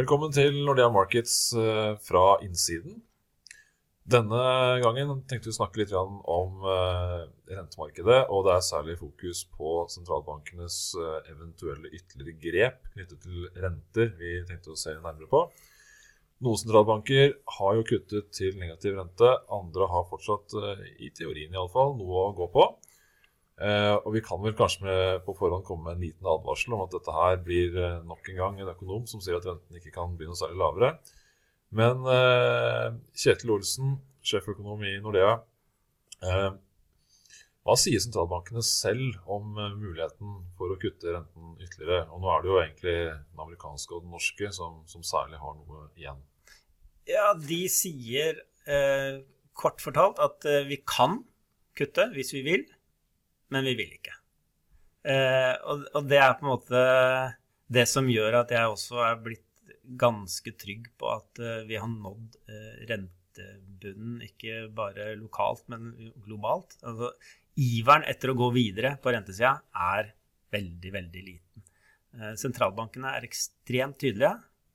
Velkommen til Nordea Markets eh, fra innsiden. Denne gangen tenkte vi å snakke litt om eh, rentemarkedet, og det er særlig fokus på sentralbankenes eh, eventuelle ytterligere grep knyttet til renter vi tenkte å se nærmere på. Noen sentralbanker har jo kuttet til negativ rente, andre har fortsatt, i teorien iallfall, noe å gå på. Eh, og vi kan vel kanskje med, på forhånd komme med en liten advarsel om at dette her blir eh, nok en gang en økonom som sier at renten ikke kan bli noe særlig lavere. Men eh, Kjetil Olsen, sjeføkonom i Nordea, hva sier sentralbankene selv om muligheten for å kutte renten ytterligere? Og nå er det jo egentlig den amerikanske og den norske som, som særlig har noe igjen. Ja, de sier kort fortalt at vi kan kutte hvis vi vil men vi vil ikke. Eh, og, og, det er på en måte det som gjør at jeg også er blitt ganske trygg på at eh, vi har nådd eh, rentebunnen, ikke bare lokalt, men globalt. Altså, iveren etter å gå videre på rentesida er veldig, veldig liten. Uh, sentralbankene er ekstremt tydelige,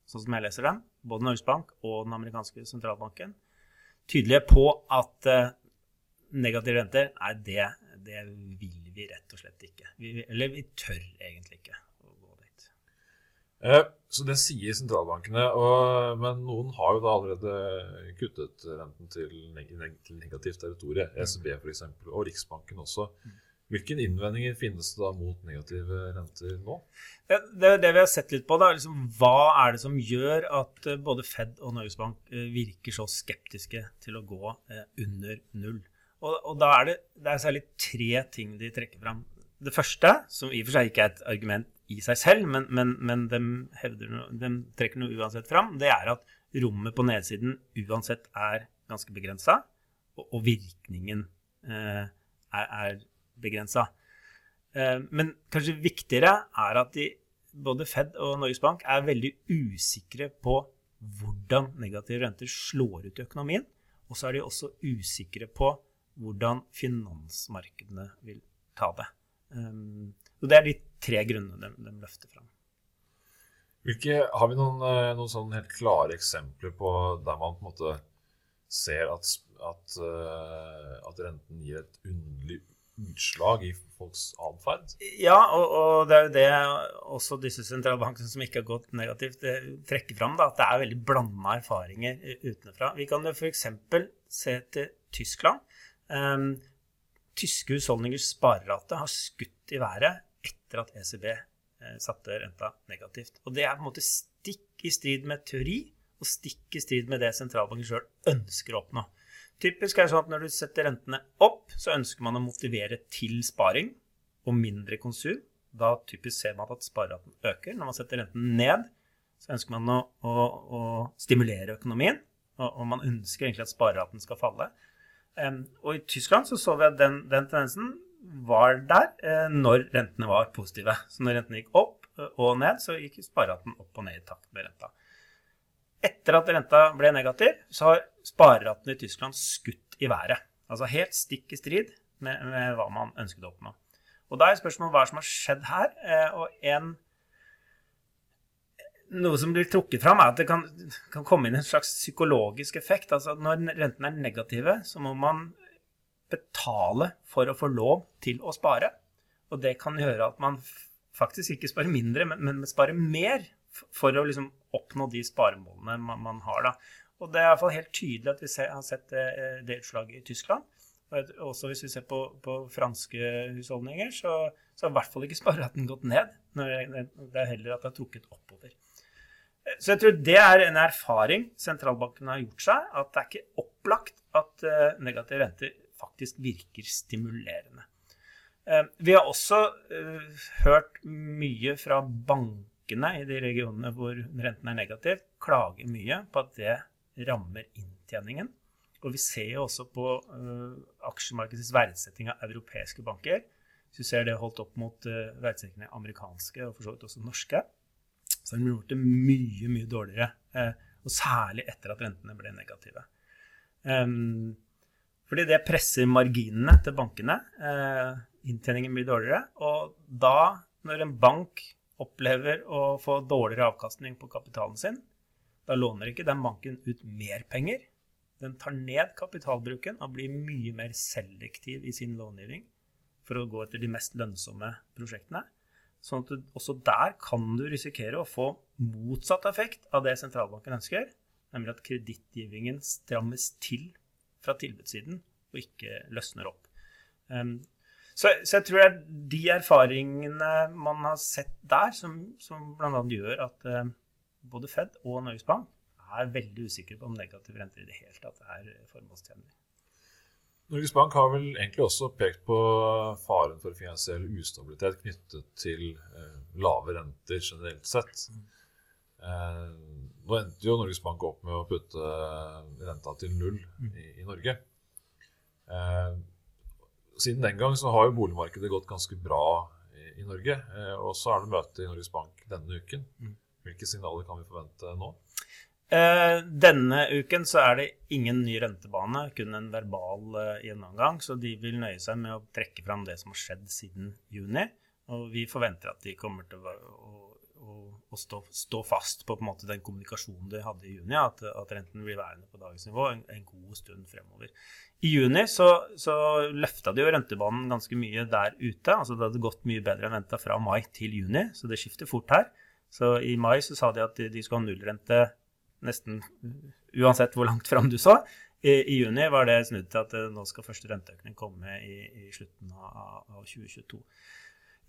sånn som jeg leser dem, både Norges Bank og den amerikanske sentralbanken, tydelige på at negative renter er det det vil vi rett og slett ikke. Vi, eller vi tør egentlig ikke å gå dit. Eh, så det sier sentralbankene. Og, men noen har jo da allerede kuttet renten til, neg til negativt territorium. Mm. ECB f.eks. Og Riksbanken også. Mm. Hvilke innvendinger finnes det da mot negative renter nå? Det, det, det vi har sett litt på, da, liksom, hva er det som gjør at eh, både Fed og Norges Bank eh, virker så skeptiske til å gå under null? Og, og da er det, det er særlig tre ting de trekker fram. Det første, som i og for seg ikke er et argument i seg selv, men, men, men de, no, de, trekker noe uansett fram, det er at rommet på nedsiden uansett er ganske begrensa, og, og, virkningen eh, er, er begrensa. Eh, men kanskje viktigere er at de, både Fed og Norges Bank er veldig usikre på hvordan negative renter slår ut i økonomien. Og så er de også usikre på hvordan finansmarkedene vil ta det. Um, Det er de tre grunnene de, de løfter fram. Hvilke, har vi noen, eh, noen sånn helt klare eksempler på der man på en måte ser at, at, uh, at renten gir et underlig utslag i folks atferd? Ja, og, og, det er jo det også disse sentralbankene som ikke har gått negativt, trekker fram. Da, at det er veldig blanda erfaringer utenfra. Vi kan jo f.eks. se til Tyskland. Um, tyske husholdningers sparerate har skutt i været etter at ECB eh, satte renta negativt. Og det er på en måte stikk i strid med teori og stikk i strid med det sentralbanken sjøl ønsker å oppnå. Typisk er det sånn at Når du setter rentene opp, så ønsker man å motivere til sparing og mindre konsum. Da typisk ser man at spareraten øker. Når man setter renten ned, så ønsker man å, å, å stimulere økonomien. Og, og man ønsker egentlig at spareraten skal falle. Og i Tyskland så, så vi at den, den tendensen var der eh, når rentene var positive. Så når rentene gikk opp eh, og ned, så gikk spareraten opp og ned i takt med renta. Etter at renta ble negativ, så har spareraten i Tyskland skutt i været. Altså helt stikk i strid med, med hva man ønsket å oppnå. Og da er spørsmålet hva som har skjedd her. Eh, og en noe som blir trukket fram, er at det kan, kan, komme inn en slags psykologisk effekt. Altså Når rentene er negative, så må man betale for å få lov til å spare. Og det kan gjøre at man faktisk ikke sparer mindre, men, men sparer mer for å liksom oppnå de sparemålene man, man har. da. Og det er iallfall helt tydelig at vi ser, har sett det, det utslaget i Tyskland. Og også hvis vi ser på, på franske husholdninger, så, så har i hvert fall ikke spareraten gått ned. Det er heller at det er trukket oppover. Så jeg tror det er en erfaring sentralbanken har gjort seg, at det er ikke opplagt at uh, negative renter faktisk virker stimulerende. Uh, vi har også uh, hørt mye fra bankene i de regionene hvor renten er negativ, klage mye på at det rammer inntjeningen. Og vi ser jo også på aksjemarkedets verdsetting av europeiske banker. Hvis du ser det holdt opp mot verdsettingen av amerikanske og for så vidt også norske, så har de gjort det mye, mye dårligere. Eh, og særlig etter at rentene ble negative. Um, fordi det presser marginene til bankene. Eh, inntjeningen blir dårligere. Og da, når en bank opplever å få dårligere avkastning på kapitalen sin, Da låner ikke den banken ut mer penger. Den tar ned kapitalbruken og blir mye mer selektiv i sin långivning for å gå etter de mest lønnsomme prosjektene. Sånn at du, også der kan du risikere å få motsatt effekt av det sentralbanken ønsker, nemlig at kredittgivingen strammes til fra tilbudssiden og ikke løsner opp. Um, så, så, jeg tror det er de erfaringene man har sett der, som, som bl.a. gjør at uh, både Fed og Norges Bank er veldig usikre på om negativ rente i det hele tatt er formålstjenlig. Norges Bank har vel egentlig også pekt på faren for finansiell ustabilitet knyttet til eh, lave renter generelt sett. Eh, nå endte jo Norges Bank opp med å putte renta til null i, i Norge. Eh, siden den gang så har jo boligmarkedet gått ganske bra i, i Norge. Eh, og så er det møte i Norges Bank denne uken. Mm. Hvilke signaler kan vi forvente nå? Eh, denne uken så er det ingen ny rentebane, kun en verbal eh, gjennomgang. Så de vil nøye seg med å trekke fram det som har skjedd siden juni. Og vi forventer at de kommer til å, å, å stå, stå, fast på, på måte, den kommunikasjonen de hadde i juni, at, at renten blir værende på dagens nivå en, en god stund fremover. I juni så, så løfta de jo rentebanen ganske mye der ute. altså Det hadde gått mye bedre enn venta fra mai til juni, så det skifter fort her. Så i mai så sa de at de, de skulle ha nullrente nesten uansett hvor langt fram du så. I, I, juni var det snudd til at eh, nå skal første renteøkning komme i, i slutten av, av, 2022.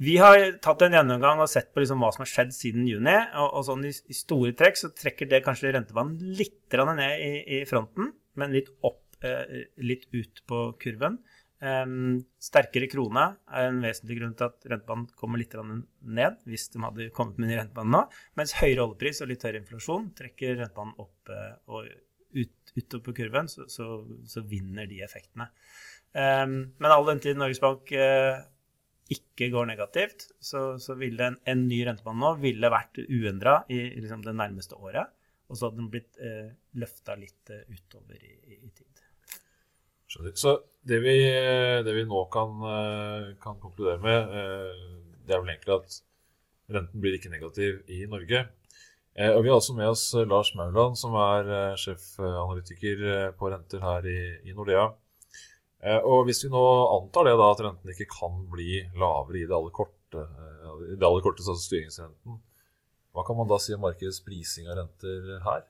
Vi har tatt en gjennomgang og sett på liksom hva som har skjedd siden juni. og, og sånn i, i, store trekk så trekker det kanskje rentebanen litt ned i, i, fronten, men litt opp, eh, litt ut på kurven. Sterkere krone er en vesentlig grunn til at rentebanen kommer litt ned, hvis de hadde kommet med ny rentebanen nå. Mens høyere oljepris og litt høyere inflasjon trekker rentebanen opp uh, og ut, utover på kurven, så, så, så, vinner de effektene. Men all den tid Norges Bank uh, ikke går negativt, så, så ville en, en, ny rentebane nå ville vært uendra i, i liksom det nærmeste året. Og så hadde den blitt eh, løfta litt uh, utover i, i, i tid. Så det vi, det vi nå kan, eh, kan, konkludere med, eh, det er vel egentlig at renten blir ikke negativ i Norge. Eh, og Vi har også med oss Lars Mauland, som er sjefanalytiker på renter her i, i Nordea. Og Hvis vi nå antar det da, at renten ikke kan bli lavere i det aller korte, i det aller korte altså styringsrenten, hva kan man da si om markedets prising av renter her?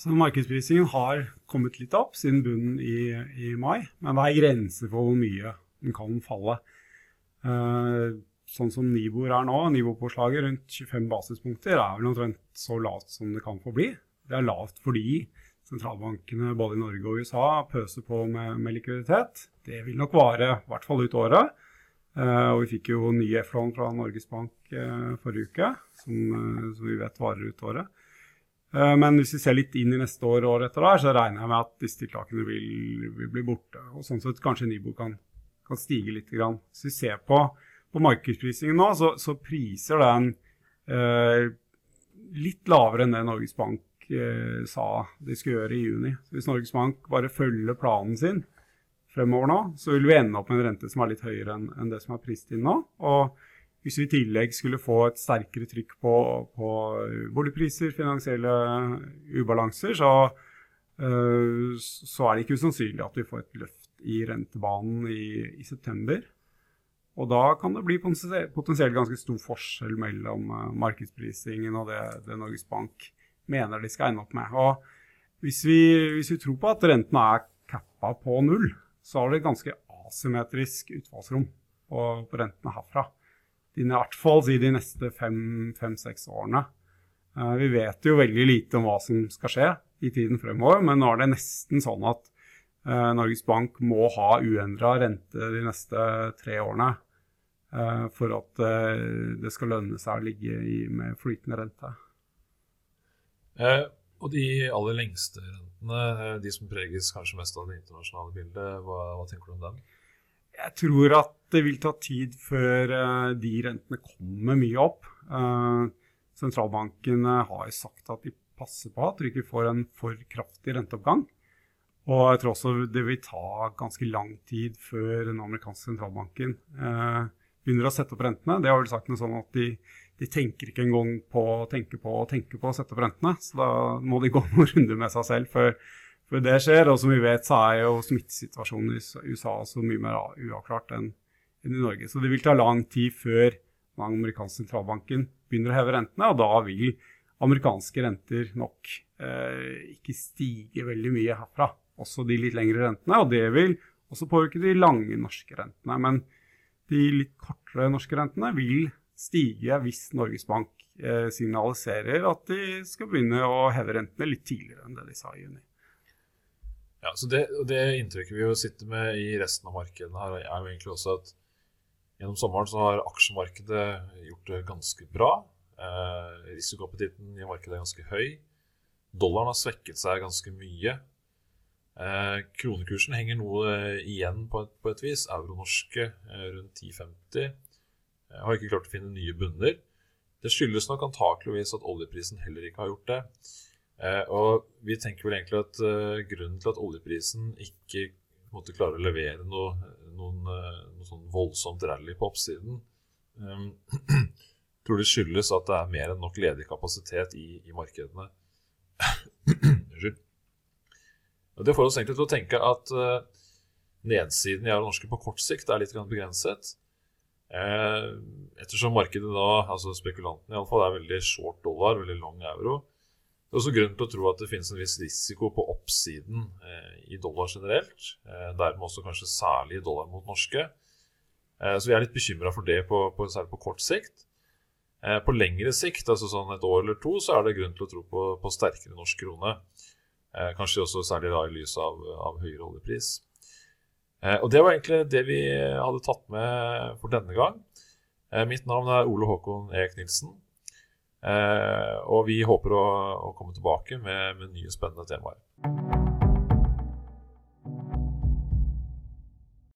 Så Markedsprisingen har kommet litt opp siden bunnen i, i mai, men det er grenser for hvor mye den kan falle. Eh, sånn som Nibor er nå, nivåpåslaget rundt 25 basispunkter, er vel omtrent så lavt som det kan få bli. Det er lavt fordi sentralbankene både i Norge og USA pøser på med, med likviditet. Det vil nok vare i hvert fall ut året. Eh, og vi fikk jo nye F-lån fra Norges Bank eh, forrige uke, som, som, vi vet varer ut året. Eh, men hvis vi ser litt inn i neste år og året etter der, så regner jeg med at disse tiltakene vil, vil bli borte. Og sånn sett kanskje Nibo kan, kan stige litt. Grann. Hvis vi ser på, på markedsprisingen nå, så, så priser den eh, litt lavere enn det Norges Bank eh, sa de skulle gjøre i juni. Så hvis Norges Bank bare følger planen sin fremover nå, så vil vi ende opp med en rente som er litt høyere enn, enn det som er prist inn nå. Og hvis vi i tillegg skulle få et sterkere trykk på, på boligpriser, finansielle ubalanser, så, uh, så, er det ikke usannsynlig at vi får et løft i rentebanen i, i september. Og da kan det bli potensielt ganske stor forskjell mellom uh, markedsprisingen og det, det, Norges Bank mener de skal ende opp med. Og hvis vi, hvis vi tror på at rentene er cappa på null, så har det et ganske asymmetrisk utfallsrom på, på rentene herfra i hvert fall i de neste fem-seks årene. Uh, vi vet jo veldig lite om hva som skal skje i tiden fremover, men nå er det nesten sånn at uh, Norges Bank må ha uendra rente de neste tre årene uh, for at det skal lønne seg å ligge med flytende rente. og de aller lengste rentene, de som preges kanskje mest av det internasjonale bildet, hva, hva tenker du om dem? Jeg tror at det vil ta tid før uh, de rentene kommer mye opp. Uh, sentralbankene har jo sagt at de passer på at du ikke får en for kraftig renteoppgang. Og jeg tror også det vil ta ganske lang tid før den amerikanske sentralbanken eh, begynner å sette opp rentene. Det har vel sagt noe sånn at de, de tenker ikke engang på å tenke på å tenke på å sette opp rentene. Så da må de gå noen runder med seg selv før, før, det skjer. Og som vi vet, så er jo smittesituasjonen i USA så mye mer uavklart enn, enn i Norge. Så det vil ta lang tid før den amerikanske sentralbanken begynner å heve rentene, og da vil amerikanske renter nok eh, ikke stige veldig mye herfra. Også de litt lengre rentene, og det vil også påvirke de lange norske rentene. Men de litt kortere norske rentene vil stige hvis Norges Bank eh, signaliserer at de skal begynne å heve rentene litt tidligere enn det de sa i juni. Ja, så det, det inntrykket vi jo sitter med i resten av markedene her, er jo egentlig også at gjennom sommeren så har aksjemarkedet gjort det ganske bra. Eh, risikoappetitten i markedet er ganske høy. Dollaren har svekket seg ganske mye. Eh, kronekursen henger noe igjen på et, på et vis. Euro-norske eh, rundt 10,50. Jeg har ikke klart å finne nye bunner. Det skyldes nok antakeligvis at oljeprisen heller ikke har gjort det. Eh, og vi tenker vel egentlig at uh, grunnen til at oljeprisen ikke måtte klare å levere noe, noen, uh, noe sånn voldsomt rally på oppsiden, um, tror det skyldes at det er mer enn nok ledig kapasitet i, i markedene. Unnskyld. det får oss egentlig til å tenke at nedsiden i euro norske på kort sikt er litt begrenset. Eh, ettersom markedet da, altså spekulantene iallfall, er veldig short dollar, veldig long euro. Det er også grunn til å tro at det finnes en viss risiko på oppsiden eh, i dollar generelt. Eh, dermed også kanskje særlig i dollar mot norske. Eh, så vi er litt bekymra for det, på, på, særlig på kort sikt. Eh, på lengre sikt, altså sånn et år eller to, så er det grunn til å tro på, på sterkere norsk krone. Eh, kanskje også særlig da i lys av, av høyere oljepris. Eh, og det var egentlig det vi hadde tatt med for denne gang. Mitt navn er Ole Håkon Eek Nilsen. Eh, og vi håper å, å komme tilbake med, med nye spennende temaer.